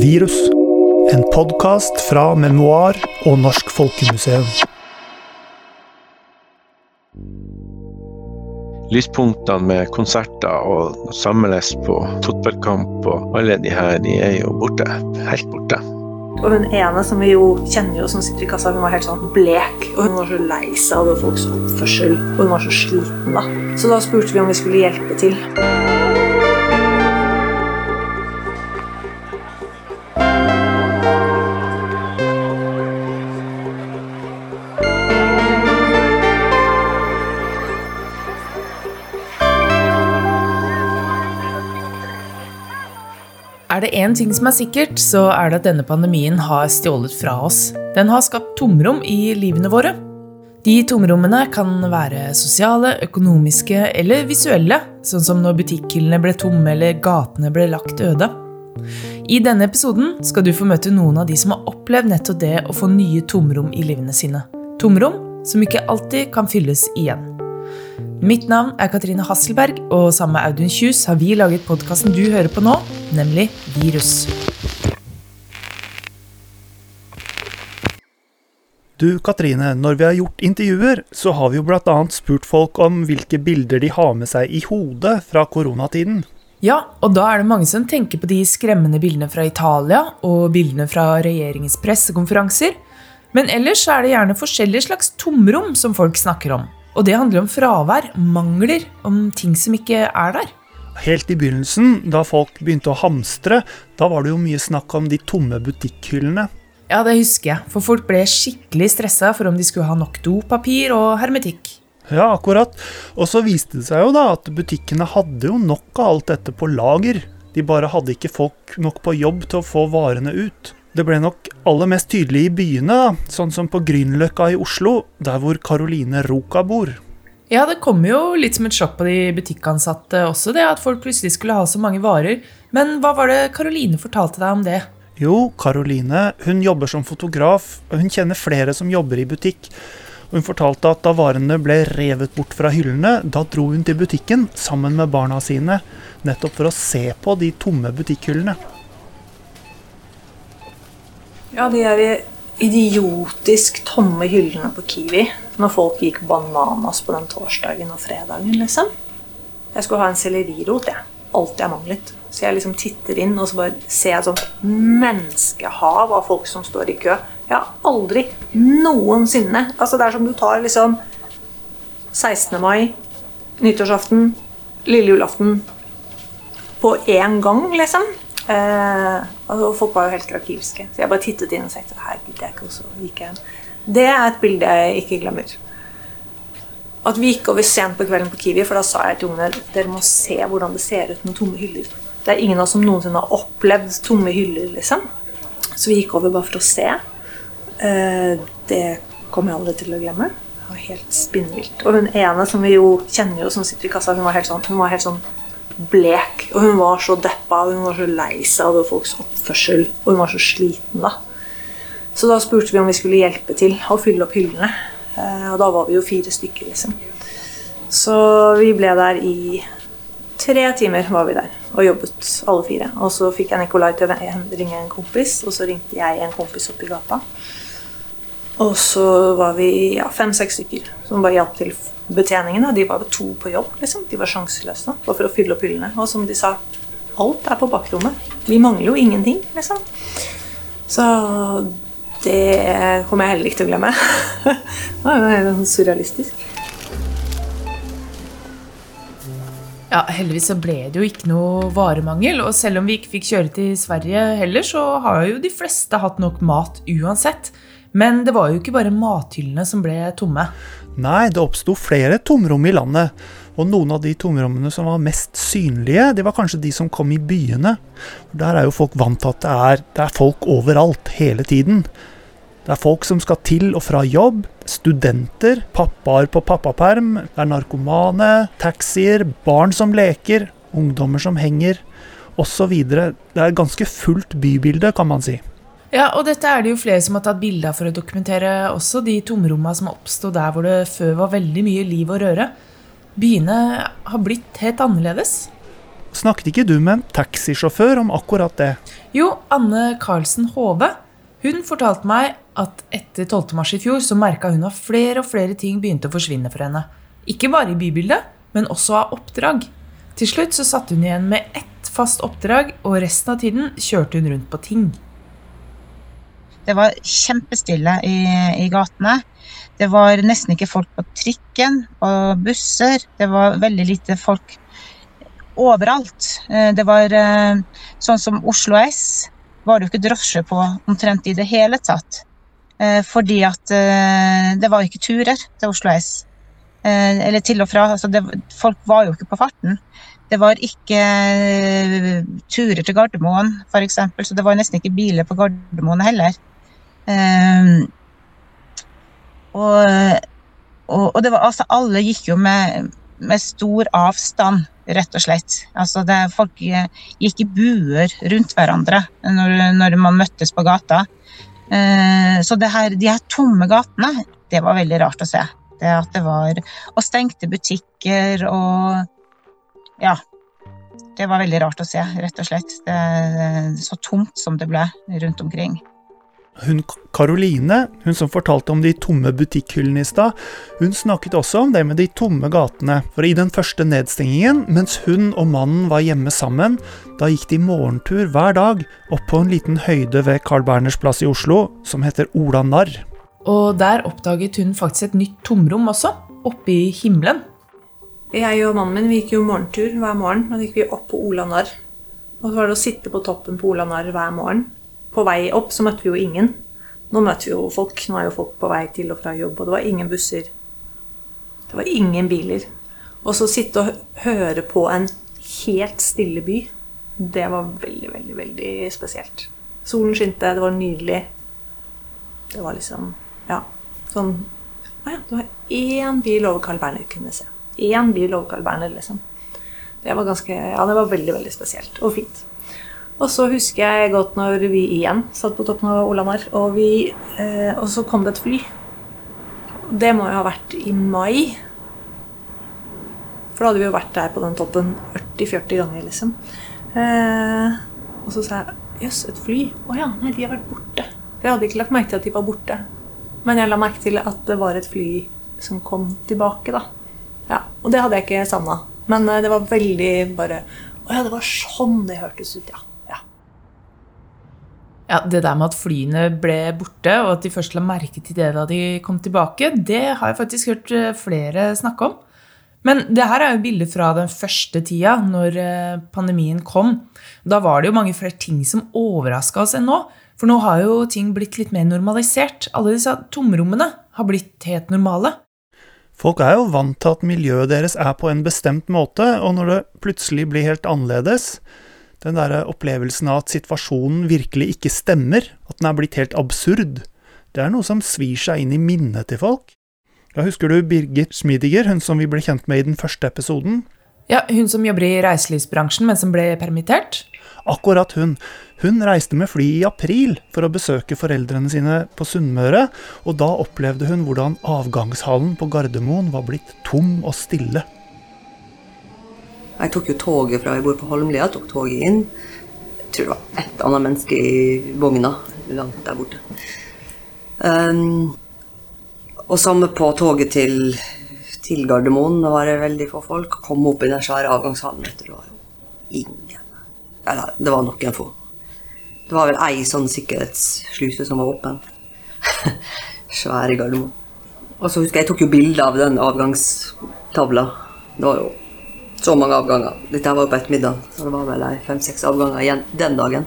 Virus. En podkast fra Memoar og Norsk Folkemuseum. Lyspunktene med konserter og samles på fotballkamp og alle de her, de er jo borte. Helt borte. Og hun ene som vi jo kjenner jo som sitter i kassa, hun var helt sånn blek. Og hun var så lei seg over folks oppførsel. Og hun var så sliten, da. Så da spurte vi om vi skulle hjelpe til. Er det én ting som er sikkert, så er det at denne pandemien har stjålet fra oss. Den har skapt tomrom i livene våre. De tomrommene kan være sosiale, økonomiske eller visuelle, sånn som når butikkhyllene ble tomme eller gatene ble lagt øde. I denne episoden skal du få møte noen av de som har opplevd nettopp det å få nye tomrom i livene sine. Tomrom som ikke alltid kan fylles igjen. Mitt navn er Katrine Hasselberg, og sammen med Audun Kjus har vi laget podkasten du hører på nå, nemlig Virus. Du Katrine, når vi har gjort intervjuer, så har vi jo bl.a. spurt folk om hvilke bilder de har med seg i hodet fra koronatiden. Ja, og da er det mange som tenker på de skremmende bildene fra Italia og bildene fra regjeringens pressekonferanser. Men ellers er det gjerne forskjellige slags tomrom som folk snakker om. Og det handler om fravær, mangler, om ting som ikke er der. Helt i begynnelsen, da folk begynte å hamstre, da var det jo mye snakk om de tomme butikkhyllene. Ja, det husker jeg, for folk ble skikkelig stressa for om de skulle ha nok dopapir og hermetikk. Ja, akkurat. Og så viste det seg jo da at butikkene hadde jo nok av alt dette på lager. De bare hadde ikke folk nok på jobb til å få varene ut. Det ble nok aller mest tydelig i byene, da, sånn som på Grünerløkka i Oslo, der hvor Caroline Roca bor. Ja, det kom jo litt som et sjokk på de butikkansatte også, det at folk plutselig skulle ha så mange varer. Men hva var det Caroline fortalte deg om det? Jo, Caroline hun jobber som fotograf, og hun kjenner flere som jobber i butikk. Hun fortalte at da varene ble revet bort fra hyllene, da dro hun til butikken sammen med barna sine, nettopp for å se på de tomme butikkhyllene. Ja, de der idiotisk tomme hyllene på Kiwi når folk gikk bananas på den torsdagen og fredagen, liksom. Jeg skulle ha en sellerirot, jeg. Alt jeg manglet. Så jeg liksom titter inn og så bare ser jeg et sånt menneskehav av folk som står i kø. Jeg har aldri noensinne Altså Det er som du tar liksom 16. mai, nyttårsaften, lille julaften på én gang, liksom. Eh, altså folk var jo helt krakilske. Så jeg bare tittet inn og tenkte her gidder jeg ikke, og gikk jeg. Det er et bilde jeg ikke glemmer. At vi gikk over sent på kvelden på Kiwi, for da sa jeg til ungene dere må se hvordan det ser ut med tomme hyller. Det er ingen av oss som noensinne har opplevd tomme hyller, liksom. Så vi gikk over bare for å se. Eh, det kommer jeg aldri til å glemme. Det var helt spinnvilt. Og hun ene som vi jo kjenner jo som sitter i kassa, hun var helt sånn, hun var helt sånn blek. Og hun var så deppa hun var så lei seg over folks oppførsel. Og hun var så sliten, da. Så da spurte vi om vi skulle hjelpe til å fylle opp hyllene. Eh, og da var vi jo fire stykker, liksom. Så vi ble der i tre timer var vi der og jobbet alle fire. Og så fikk jeg Nikolai til å ringe en kompis, og så ringte jeg en kompis opp i gata. Og så var vi ja, fem-seks stykker som bare hjalp til betjeningen. Og de var to på jobb. liksom. De var sjanseløse for å fylle opp hyllene. Og som de sa, alt er på bakrommet. Vi mangler jo ingenting, liksom. Så det kommer jeg heller ikke til å glemme. det var surrealistisk. Ja, Heldigvis så ble det jo ikke noe varemangel. Og selv om vi ikke fikk kjøre til Sverige heller, så har jo de fleste hatt nok mat uansett. Men det var jo ikke bare mathyllene som ble tomme. Nei, det oppsto flere tomrom i landet. Og noen av de tomrommene som var mest synlige, det var kanskje de som kom i byene. Der er jo folk vant til at det er, det er folk overalt, hele tiden. Det er folk som skal til og fra jobb, studenter, pappaer på pappaperm, det er narkomane, taxier, barn som leker, ungdommer som henger, osv. Det er et ganske fullt bybilde, kan man si. Ja, og dette er det jo flere som har tatt bilde av for å dokumentere også, de tomrommene som oppsto der hvor det før var veldig mye liv og røre. Byene har blitt helt annerledes. Snakket ikke du med en taxisjåfør om akkurat det? Jo, Anne Karlsen Hove. Hun fortalte meg at etter 12. mars i fjor så merka hun at flere og flere ting begynte å forsvinne for henne. Ikke bare i bybildet, men også av oppdrag. Til slutt så satt hun igjen med ett fast oppdrag, og resten av tiden kjørte hun rundt på ting. Det var kjempestille i, i gatene. Det var nesten ikke folk på trikken og busser. Det var veldig lite folk overalt. Eh, det var eh, sånn som Oslo S var det jo ikke drosje på omtrent i det hele tatt. Eh, fordi at det var ikke turer til Oslo S. Eller til og fra. Altså det, folk var jo ikke på farten. Det var ikke turer til Gardermoen, f.eks., så det var nesten ikke biler på Gardermoen heller. Og, og, og det var, altså, alle gikk jo med, med stor avstand, rett og slett. Altså, det, folk gikk i buer rundt hverandre når, når man møttes på gata. Eh, så her, de her tomme gatene, det var veldig rart å se. Det at det var Og stengte butikker og Ja. Det var veldig rart å se, rett og slett. Det, så tomt som det ble rundt omkring. Hun Karoline, hun som fortalte om de tomme butikkhyllene i stad, hun snakket også om det med de tomme gatene. For i den første nedstengingen, mens hun og mannen var hjemme sammen, da gikk de morgentur hver dag opp på en liten høyde ved Carl Berners plass i Oslo, som heter Ola Narr. Og der oppdaget hun faktisk et nytt tomrom også, oppe i himmelen. Jeg og mannen min vi gikk jo morgentur hver morgen. Da gikk vi opp på Ola Narr. Og så var det å sitte på toppen på Ola Narr hver morgen på vei opp så møtte vi jo ingen. Nå møter vi jo folk. Nå er jo folk på vei til og fra jobb, og det var ingen busser. Det var ingen biler. Og så sitte og høre på en helt stille by, det var veldig, veldig, veldig spesielt. Solen skinte, det var nydelig. Det var liksom Ja, sånn Å ja, det var én bil over Carl Berner kunne se. Én bil over Carl Berner, liksom. Det var ganske Ja, det var veldig, veldig spesielt og fint. Og så husker jeg godt når vi igjen satt på toppen av Olamar, og, vi, eh, og så kom det et fly. Det må jo ha vært i mai. For da hadde vi jo vært der på den toppen 40-40 ganger, liksom. Eh, og så sa jeg jøss, et fly? Å ja, nei, de har vært borte. For jeg hadde ikke lagt merke til at de var borte. Men jeg la merke til at det var et fly som kom tilbake, da. Ja, Og det hadde jeg ikke savna. Men eh, det var veldig bare Å ja, det var sånn det hørtes ut, ja. Ja, Det der med at flyene ble borte, og at de først la merke til det da de kom tilbake, det har jeg faktisk hørt eh, flere snakke om. Men det her er jo bilder fra den første tida, når eh, pandemien kom. Da var det jo mange flere ting som overraska oss enn nå. For nå har jo ting blitt litt mer normalisert. Alle disse tomrommene har blitt helt normale. Folk er jo vant til at miljøet deres er på en bestemt måte, og når det plutselig blir helt annerledes, den der opplevelsen av at situasjonen virkelig ikke stemmer, at den er blitt helt absurd, det er noe som svir seg inn i minnet til folk. Da husker du Birgit Schmidiger, hun som vi ble kjent med i den første episoden? Ja, Hun som jobber i reiselivsbransjen, men som ble permittert? Akkurat hun. Hun reiste med fly i april for å besøke foreldrene sine på Sunnmøre, og da opplevde hun hvordan avgangshallen på Gardermoen var blitt tom og stille. Jeg tok jo toget fra jeg bor på Holmlia, tok toget inn. Jeg tror det var ett annet menneske i vogna langt der borte. Um, og samme på toget til, til Gardermoen. Da var det veldig få folk. Kom opp i den svære avgangshallen. Det var jo ingen. Eller, det var noen få. Det var vel ei sånn sikkerhetssluse som var åpen. svære Gardermoen. Og så husker jeg jeg tok jo bilde av den avgangstavla. Det var jo så mange avganger. Dette var jo på ettermiddagen, så det var vel fem-seks avganger igjen den dagen.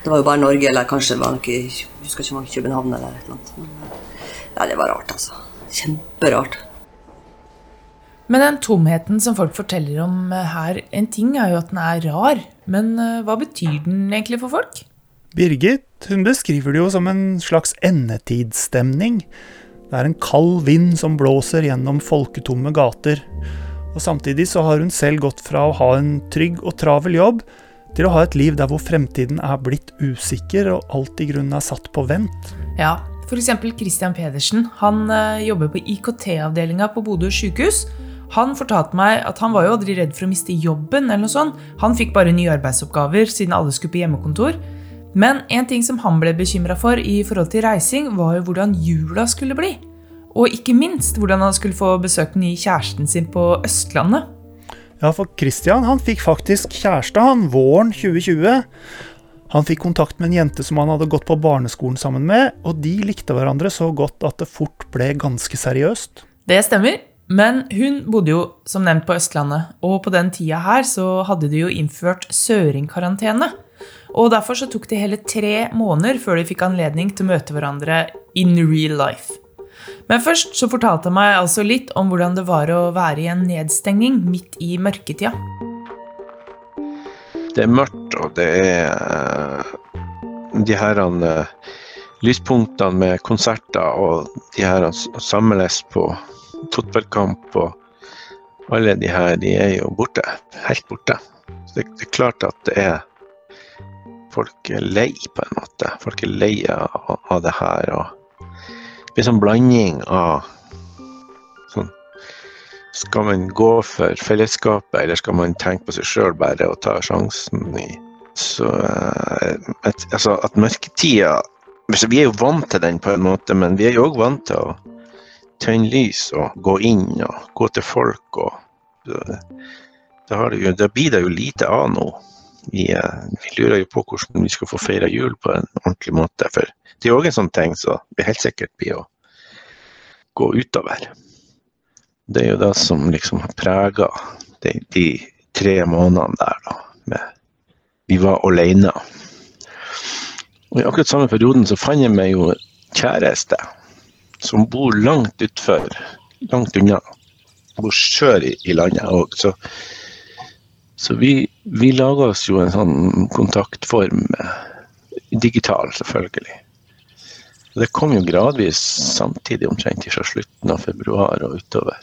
Det var jo bare Norge, eller kanskje det var noe, jeg husker ikke mange København eller et eller annet. ja, det var rart, altså. Kjemperart. Men den tomheten som folk forteller om eh, her, en ting er jo at den er rar. Men eh, hva betyr den egentlig for folk? Birgit hun beskriver det jo som en slags endetidsstemning. Det er en kald vind som blåser gjennom folketomme gater. Og Samtidig så har hun selv gått fra å ha en trygg og travel jobb, til å ha et liv der hvor fremtiden er blitt usikker og alt i grunnen er satt på vent. Ja, f.eks. Christian Pedersen. Han øh, jobber på IKT-avdelinga på Bodø sykehus. Han fortalte meg at han var jo aldri redd for å miste jobben. eller noe sånt. Han fikk bare nye arbeidsoppgaver siden alle skulle på hjemmekontor. Men en ting som han ble bekymra for i forhold til reising, var jo hvordan jula skulle bli. Og ikke minst hvordan han skulle få besøkt den nye kjæresten sin på Østlandet. Ja, for Christian han fikk faktisk kjæreste han våren 2020. Han fikk kontakt med en jente som han hadde gått på barneskolen sammen med, og de likte hverandre så godt at det fort ble ganske seriøst. Det stemmer, men hun bodde jo som nevnt på Østlandet, og på den tida her så hadde de jo innført søringkarantene. Og derfor så tok det hele tre måneder før de fikk anledning til å møte hverandre in real life. Men først så fortalte han meg altså litt om hvordan det var å være i en nedstengning midt i mørketida. Det er mørkt, og det er eh, de her uh, lyspunktene med konserter og de her samles på fotballkamp og alle de her, de er jo borte. Helt borte. Så det, det, er klart at det er Folk er lei, på en måte. Folk er lei av, av det her. og Det blir sånn blanding av skal man gå for fellesskapet, eller skal man tenke på seg sjøl bare og ta sjansen i Så eh, et, altså at mørketida Vi er jo vant til den på en måte, men vi er jo òg vant til å tenne lys og gå inn og gå til folk og Da, da blir det jo lite av nå. Vi, eh, vi, lurer jo på hvordan vi skal få feira jul på en ordentlig måte. For det er òg en sånn ting som vi helt sikkert blir å gå utover det er jo det som liksom har prega de, de, tre månedene der, da. Med, vi var alene. I akkurat samme perioden så fant jeg meg jo kjæreste som bor langt utfor, langt unna. Bor sør i, i landet òg. Så, vi, vi laga oss jo en sånn kontaktform, digital selvfølgelig. Det kom jo gradvis samtidig, omtrent fra slutten av februar og utover.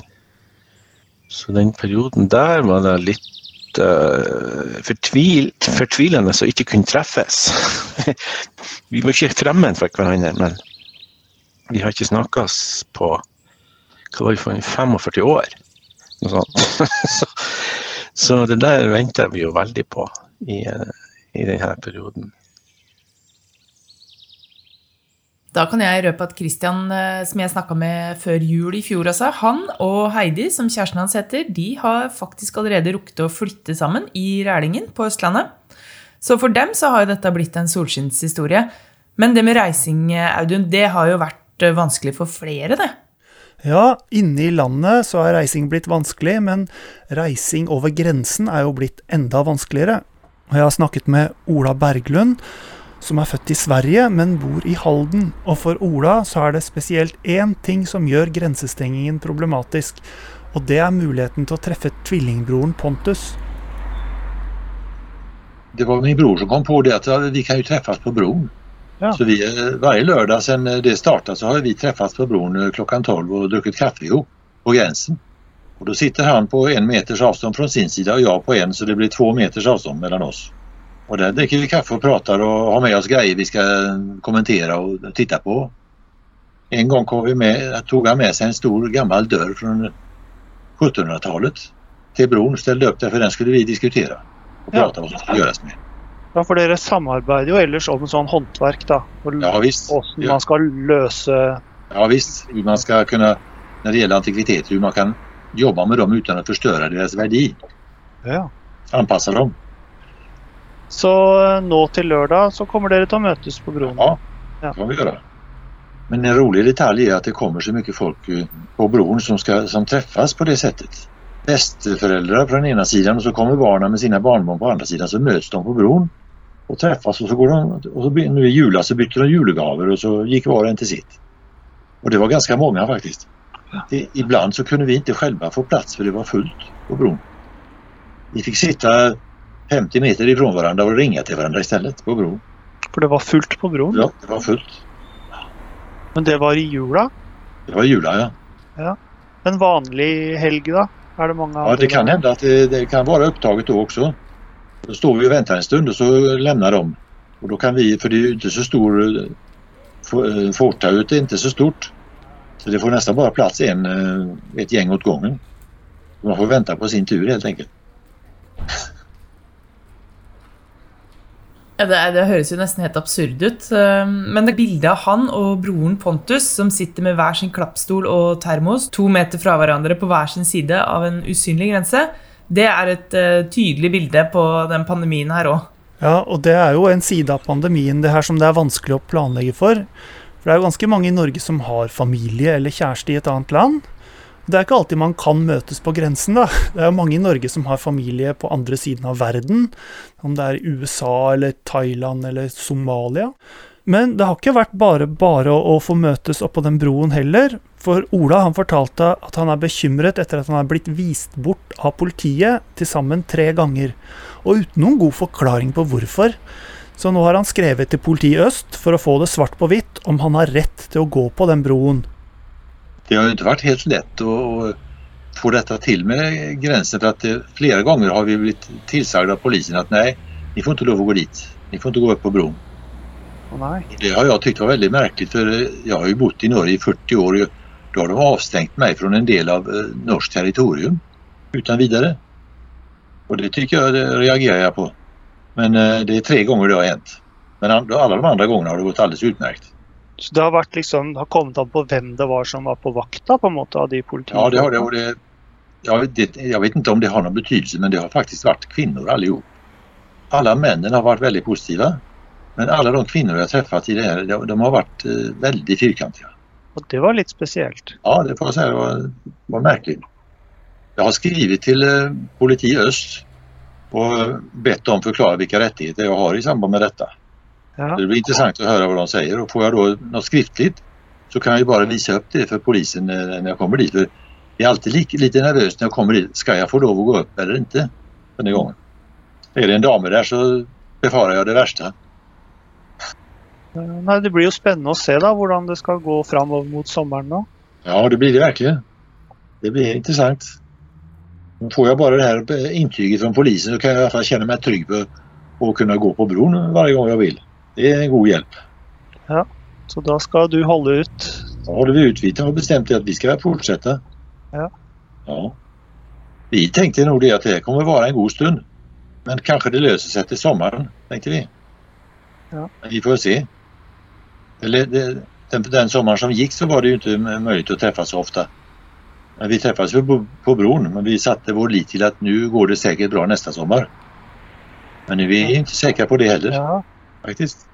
Så den perioden der var det litt uh, fortvil, fortvilende å ikke kunne treffes. vi var ikke fremmed for hverandre, men vi har ikke snakkes på hva var det for 45 år. Noe sånt. så, så, det der venter vi jo veldig på i, i denne perioden. Da kan jeg røpe at Christian, eh, som jeg snakka med før jul i fjor, altså, han og Heidi, som kjæresten hans heter, de har faktisk allerede rukket å flytte sammen i Rælingen på Østlandet. Så for dem så har jo dette blitt en solskinnshistorie. Men det med reising, Audun, det har jo vært eh, vanskelig for flere, det. Ja, inne i landet så er reising blitt vanskelig, men reising over grensen er jo blitt enda vanskeligere. Og jeg har snakket med Ola Berglund, som er født i Sverige, men bor i Halden. Og for Ola så er det spesielt én ting som gjør grensestengingen problematisk. Og det er muligheten til å treffe tvillingbroren Pontus. Det var min bror som kom på det at vi kan jo treffes på broen. Ja. Så vi, varje lördag lørdag siden det startet, så har vi träffats på broen eh, klokka tolv og drukket kaffe ihop på gränsen. Og Da sitter han på en meters avstånd fra sin sida og jeg på en, så det blir två meters avstånd mellom oss. Og der dricker vi kaffe og prater og har med oss grejer vi skal kommentere og titte på. En gang kom vi med, tog han med seg en stor, gammel dörr fra 1700-tallet til broen. ställde opp der, for den skulle vi diskutere og prate ja. hva som skulle gjøres med. Ja, for dere samarbeider jo ellers om sånn håndverk, da. Og ja visst. Hvordan man skal løse Ja visst. Man skal kunne, når det gjelder antikviteter, hvordan man kan jobbe med dem uten å forstørre deres verdi. Ja. Anpasse dem. Så eh, nå til lørdag så kommer dere til å møtes på broen? Ja, det kan vi gjøre. Men en rolig detalj er at det kommer så mye folk eh, på broen som, skal, som treffes på det settet. Besteforeldre på den ene siden, og så kommer barna med sine barnebarn på den andre siden. Så møtes de på broen og treffes. Og så går de, og så, nå i jula så bytter de julegaver, og så gikk hver en til sitt. Og det var ganske mange, faktisk. Det, ibland så kunne vi ikke selv få plass, for det var fullt på broen. Vi fikk sitte 50 meter ifrån varandra och ringa till varandra istället på bron. For det var fullt på bron? Ja, det var fullt. Men det var i jula? Det var i jula, ja. ja. En vanlig helg, da? Er det mange Ja, det kan hende at det, det kan være opptaket da også. Da står vi og venter en stund, og så lämnar de. Och då kan vi, för det er ikke så stor fortaut är ikke så stort. Så det får nesten bare plass en, ett et gjeng åt gangen. Man får vente på sin tur, helt enkelt. Ja, det, det, høres jo nesten helt absurd ut. Ehm, men det bildet av han og broren Pontus som sitter med hver sin klappstol og termos to meter fra hverandre på hver sin side av en usynlig grense, det er et uh, tydelig bilde på den pandemien her òg. Ja, og det er jo en side av pandemien det her som det er vanskelig å planlegge for. For det er jo ganske mange i Norge som har familie eller kjæreste i et annet land. Det er ikke alltid man kan møtes på grensen, da. Det er jo mange i Norge som har familie på andre siden av verden. Om det er USA eller Thailand eller Somalia. Men det har ikke vært bare bare å, å få møtes oppå den broen heller. For Ola han fortalte at han er bekymret etter at han er blitt vist bort av politiet til sammen tre ganger. Og uten noen god forklaring på hvorfor. Så nå har han skrevet til politiet øst for å få det svart på hvitt om han har rett til å gå på den broen. Det har jo ikke vært helt lett å få dette til med grensen. for at Flere ganger har vi blitt tilsagt av polisen at nei, ni får ikke lov å gå dit. Ni får ikke gå opp på broen. Oh, det har jeg tykt var veldig merkelig, for jeg har jo bodd i Norge i 40 år. og Da har de avstengt meg fra en del av eh, norsk territorium uten videre. Og det, jeg, det reagerer jeg på. Men eh, det er tre ganger det har hendt. Men alle de andre gangene har det gått alldeles utmerket. Så det har, vært liksom, det har kommet an på hvem det var som var på vakta på en måte av de politiene? Ja, det har det. Og det jeg, vet, jeg vet ikke om det har noen betydelse, men det har faktisk vært kvinner alle Alle mennene har vært veldig positive. Men alle de kvinner jeg har truffet i det her, de, de har vært uh, veldig firkantige. Og det var litt spesielt? Ja, det får jeg si. Det var, var merkelig. Jeg har skrevet til uh, politiet øst og bedt dem forklare hvilke rettigheter jeg har i samband med dette. Ja. Det blir interessant å høre hva de sier. og Får jeg da noe skriftlig, så kan jeg bare vise opp det for polisen når jeg kommer dit. For jeg er alltid like, litt nervøs når jeg kommer dit. Skal jeg få lov å gå opp eller ikke denne gangen? Er det en dame der, så befarer jeg det verste. Nei, Det blir jo spennende å se da, hvordan det skal gå framover mot sommeren nå. Ja, det blir det virkelig. Det blir interessant. Nå får jeg bare det her inntyget fra polisen, så kan jeg i hvert fall kjenne meg trygg på å kunne gå på broen hver gang jeg vil. Det er en god hjelp. Ja, Så da skal du holde ut? Da holder vi ut. Vi har bestemt at vi skal fortsette. Ja. ja. Vi tenkte nog det at det kommer være en god stund. Men kanskje det løser seg til sommeren, tenkte vi. Ja. Men vi får se. Eller, det, den, den, sommeren som gikk, så var det jo ikke mulig å treffes så ofte. Men vi treffes jo på, på broen, men vi satte vår lit til at nå går det sikkert bra neste sommer. Men vi er ikke sikre på det heller. Ja faktisk.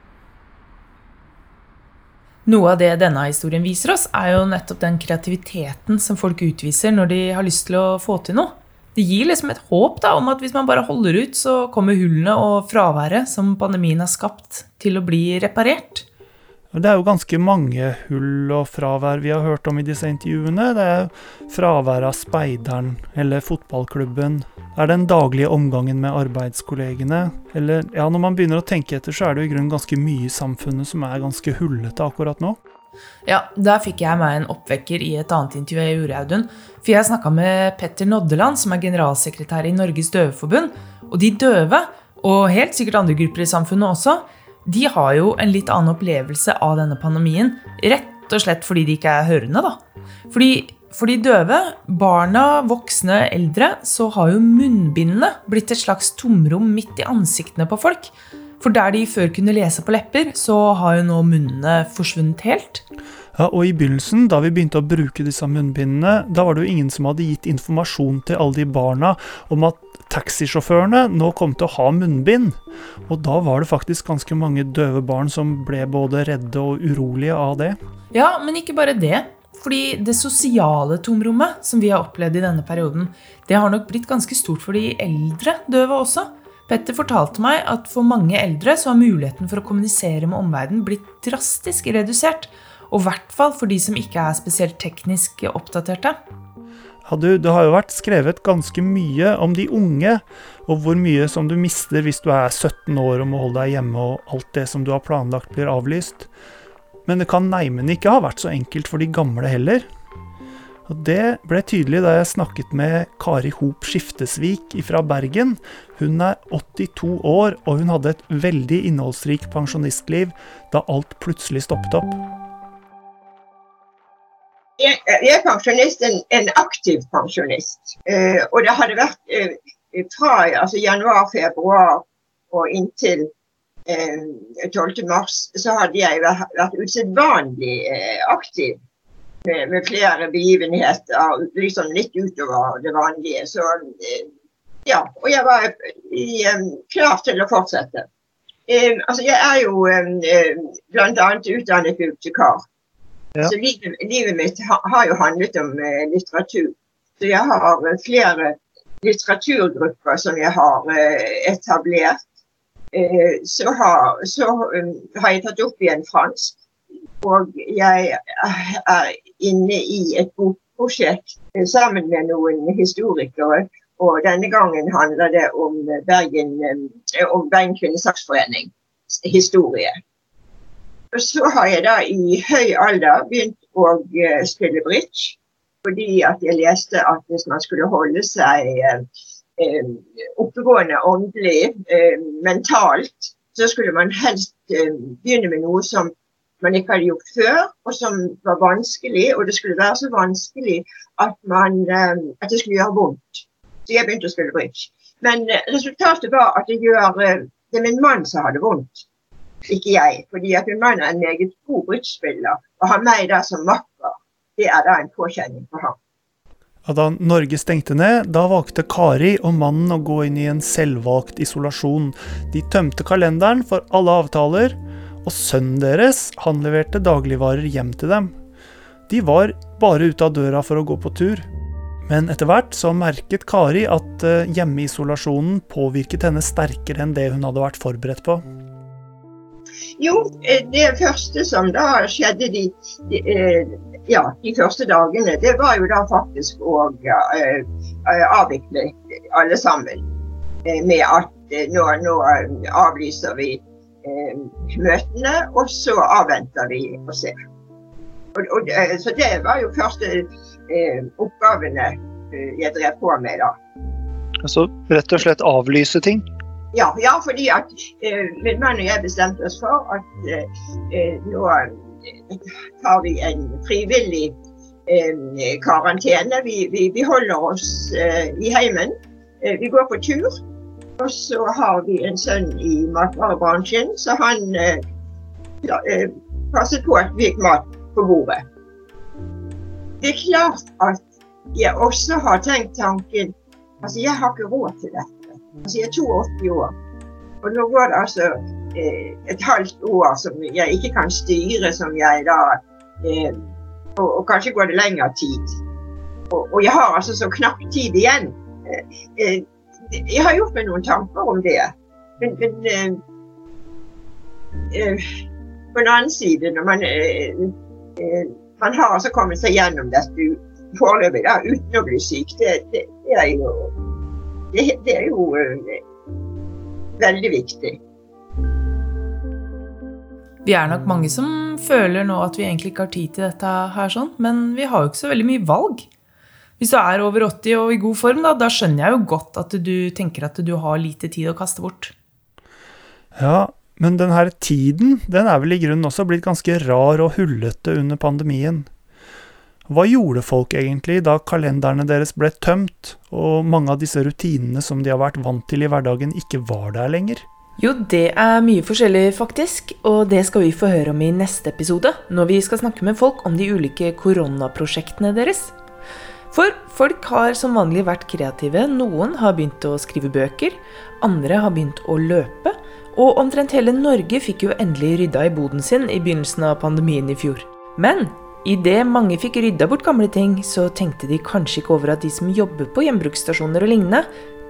Noe av det denne historien viser oss, er jo nettopp den kreativiteten som folk utviser når de har lyst til å få til noe. Det gir liksom et håp da, om at hvis man bare holder ut, så kommer hullene og fraværet som pandemien har skapt, til å bli reparert. Det er jo ganske mange hull og fravær vi har hørt om i disse intervjuene. Det er fravær av speideren eller fotballklubben. Er den daglige omgangen med arbeidskollegene. Eller ja, når man begynner å tenke etter, så er det jo i grunnen ganske mye i samfunnet som er ganske hullete akkurat nå. Ja, der fikk jeg meg en oppvekker i et annet intervju jeg gjorde. For jeg snakka med Petter Noddeland, som er generalsekretær i Norges Døveforbund. Og de døve, og helt sikkert andre grupper i samfunnet også, de har jo en litt annen opplevelse av denne pandemien. Rett og slett fordi de ikke er hørende, da. Fordi for de døve, barna, voksne, eldre, så har jo munnbindene blitt et slags tomrom midt i ansiktene på folk. For der de før kunne lese på lepper, så har jo nå munnene forsvunnet helt. Ja, og I begynnelsen, da vi begynte å bruke disse munnbindene, da var det jo ingen som hadde gitt informasjon til alle de barna om at taxisjåførene nå kom til å ha munnbind. Og da var det faktisk ganske mange døve barn som ble både redde og urolige av det. Ja, men ikke bare det. Fordi det sosiale tomrommet som vi har opplevd i denne perioden, det har nok blitt ganske stort for de eldre døve også. Petter fortalte meg at for mange eldre så har muligheten for å kommunisere med omverdenen blitt drastisk redusert. Og i hvert fall for de som ikke er spesielt teknisk oppdaterte. Ja, du, det har jo vært skrevet ganske mye om de unge, og hvor mye som du mister hvis du er 17 år og må holde deg hjemme og alt det som du har planlagt blir avlyst. Men det kan neimen ikke ha vært så enkelt for de gamle heller. Og Det ble tydelig da jeg snakket med Kari Hop Skiftesvik fra Bergen. Hun er 82 år, og hun hadde et veldig innholdsrikt pensjonistliv da alt plutselig stoppet opp. Jeg, jeg er pensjonist, en, en aktiv pensjonist. Eh, og det hadde vært eh, fra altså januar, februar og inntil eh, 12. mars, så hadde jeg vært, vært usedvanlig aktiv. Med, med, flere begivenheter liksom litt utover det vanlige. Så ja, og jeg var klar til å fortsette. altså jeg er jo bl.a. utdannet bibliotekar. Ja. Så livet, livet mitt har, har, jo handlet om eh, litteratur. Så jeg har eh, flere litteraturgrupper som jeg har eh, etablert. Eh, så, har, så um, har, jeg tatt opp igjen fransk. Og jeg er inne i et bokprosjekt eh, sammen med noen historikere. Og denne gangen handler det om Bergen, eh, om Bergen Kvinnesaksforening historie. Og så har jeg da i høy alder begynt å uh, spille bridge. Fordi at jeg leste at hvis man skulle holde seg eh, oppegående åndelig, eh, mentalt, så skulle man helst begynne med noe som man ikke hadde gjort før, og som var vanskelig. Og det skulle være så vanskelig at, man, at det skulle gjøre vondt. Så jeg begynte å spille bridge. Men resultatet var at det gjør Det er min mann som hadde vondt ikke jeg. Fordi at min mann er en meget god bridgespiller, og har meg da som makker, det er da en påkjenning for ham. Ja, da Norge stengte ned, da valgte Kari og mannen å gå inn i en selvvalgt isolasjon. De tømte kalenderen for alle avtaler, og sønnen deres han leverte dagligvarer hjem til dem. De var bare ute av døra for å gå på tur. Men etter hvert så merket Kari at eh, hjemmeisolasjonen påvirket henne sterkere enn det hun hadde vært forberedt på. Jo, eh, det første som da skjedde de, de, eh, ja, de første dagene, det var jo da faktisk å uh, avvikle alle sammen. Med at nå, nå avlyser vi møtene, og så avventer vi og ser. Og, og, så det var jo første oppgavene jeg drev på med da. Altså rett og slett avlyse ting? Ja, ja fordi at eh, min mann og jeg bestemte oss for at eh, nå har tar vi en frivillig eh, karantene. Vi, vi, vi, holder oss eh, i heimen. Eh, vi går på tur. Og så har vi en sønn i matvarebransjen, så han passet på at vi fikk mat på bordet. Det er klart at jeg også har tenkt tanken Altså, jeg har ikke råd til dette. Altså, jeg er 82 år. Og nå går det altså eh, et halvt år som jeg ikke kan styre, som jeg da eh, og, og, kanskje går det lengre tid. Og, og, jeg har altså så knapp tid igjen. Eh, eh jeg har gjort meg noen tanker om det. Men, men eh, eh, på den annen side, når man man har altså kommet seg gjennom dette foreløpig uten å bli syk, det, det, det er jo det, det er jo uh, veldig viktig. Vi er nok mange som føler nå at vi egentlig ikke har tid til dette her, sånn, men vi har jo ikke så veldig mye valg. Hvis du er over 80 og i god form, da, da skjønner jeg jo godt at du tenker at du har lite tid å kaste bort. Ja, men den her tiden den er vel i grunnen også blitt ganske rar og hullete under pandemien. Hva gjorde folk egentlig da kalenderne deres ble tømt, og mange av disse rutinene som de har vært vant til i hverdagen, ikke var der lenger? Jo, det er mye forskjellig, faktisk, og det skal vi få høre om i neste episode, når vi skal snakke med folk om de ulike koronaprosjektene deres. For folk har som vanlig vært kreative. Noen har begynt å skrive bøker, andre har begynt å løpe, og omtrent hele Norge fikk jo endelig rydda i boden sin i begynnelsen av pandemien i fjor. Men Idet mange fikk rydda bort gamle ting, så tenkte de kanskje ikke over at de som jobber på gjenbruksstasjoner og lignende,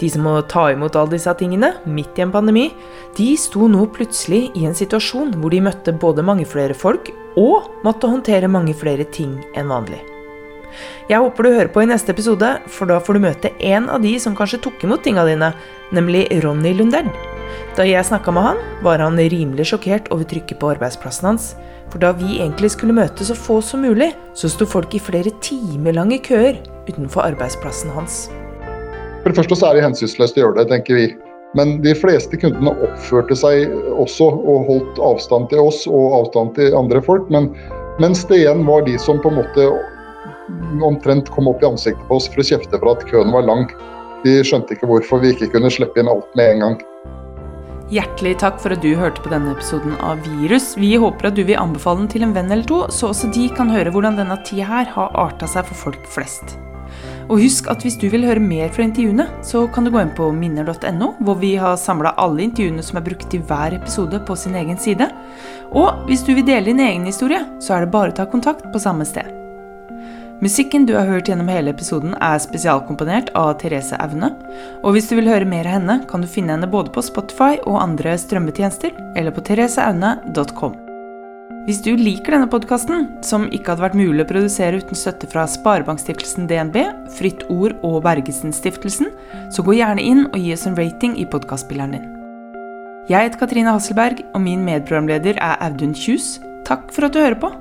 de som må ta imot alle disse tingene midt i en pandemi, de sto nå plutselig i en situasjon hvor de møtte både mange flere folk og måtte håndtere mange flere ting enn vanlig. Jeg håper du hører på i neste episode, for da får du møte en av de som kanskje tok imot tinga dine, nemlig Ronny Lundell. Da jeg snakka med han, var han rimelig sjokkert over trykket på arbeidsplassen hans. For da vi egentlig skulle møte så få som mulig, så sto folk i flere timelange køer utenfor arbeidsplassen hans. For det første så er det hensynsløst å gjøre det, tenker vi. Men de fleste kundene oppførte seg også og holdt avstand til oss og avstand til andre folk. Men, mens det igjen var de som på en måte omtrent kom opp i ansiktet på oss for å kjefte for at køen var lang. De skjønte ikke hvorfor vi ikke kunne slippe inn alt med en gang. Hjertelig takk for at du hørte på denne episoden av Virus. Vi håper at du vil anbefale den til en venn eller to, så også de kan høre hvordan denne tida her har arta seg for folk flest. Og husk at hvis du vil høre mer fra intervjuene, så kan du gå inn på minner.no, hvor vi har samla alle intervjuene som er brukt i hver episode på sin egen side. Og hvis du vil dele din egen historie, så er det bare å ta kontakt på samme sted. Musikken du har hørt gjennom hele episoden, er spesialkomponert av Therese Aune. Og hvis du vil høre mer av henne, kan du finne henne både på Spotify og andre strømmetjenester, eller på thereseaune.com. Hvis du liker denne podkasten, som ikke hadde vært mulig å produsere uten støtte fra Sparebankstiftelsen DNB, Fritt Ord og Bergesen-stiftelsen, så gå gjerne inn og gi oss en rating i podkastspilleren din. Jeg heter Katrine Hasselberg, og min medprogramleder er Audun Kjus. Takk for at du hører på!